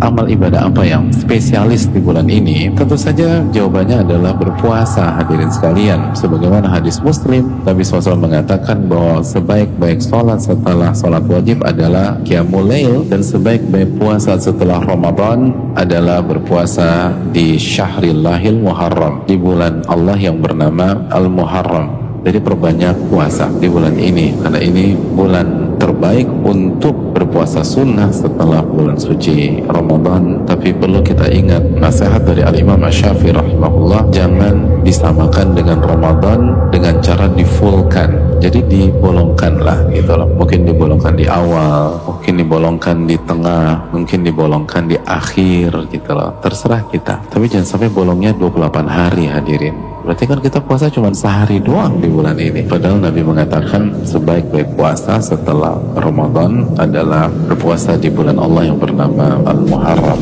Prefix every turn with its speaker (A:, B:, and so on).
A: amal ibadah apa yang spesialis di bulan ini? Tentu saja jawabannya adalah berpuasa hadirin sekalian. Sebagaimana hadis muslim, Nabi SAW mengatakan bahwa sebaik-baik sholat setelah sholat wajib adalah qiyamul lail dan sebaik-baik puasa setelah Ramadan adalah berpuasa di syahrillahil muharram di bulan Allah yang bernama Al-Muharram. Jadi perbanyak puasa di bulan ini. Karena ini bulan terbaik untuk berpuasa sunnah setelah bulan suci Ramadan. Tapi perlu kita ingat nasihat dari Al-Imam Asyafi rahimahullah jangan disamakan dengan Ramadan dengan cara difullkan. Jadi dibolongkanlah gitu loh. Mungkin dibolongkan di awal mungkin dibolongkan di tengah mungkin dibolongkan di akhir gitu loh. Terserah kita. Tapi jangan sampai bolongnya 28 hari hadirin Berarti kan kita puasa cuma sehari doang di bulan ini. Padahal Nabi mengatakan sebaik-baik puasa setelah Ramadan adalah berpuasa di bulan Allah yang bernama Al-Muharram.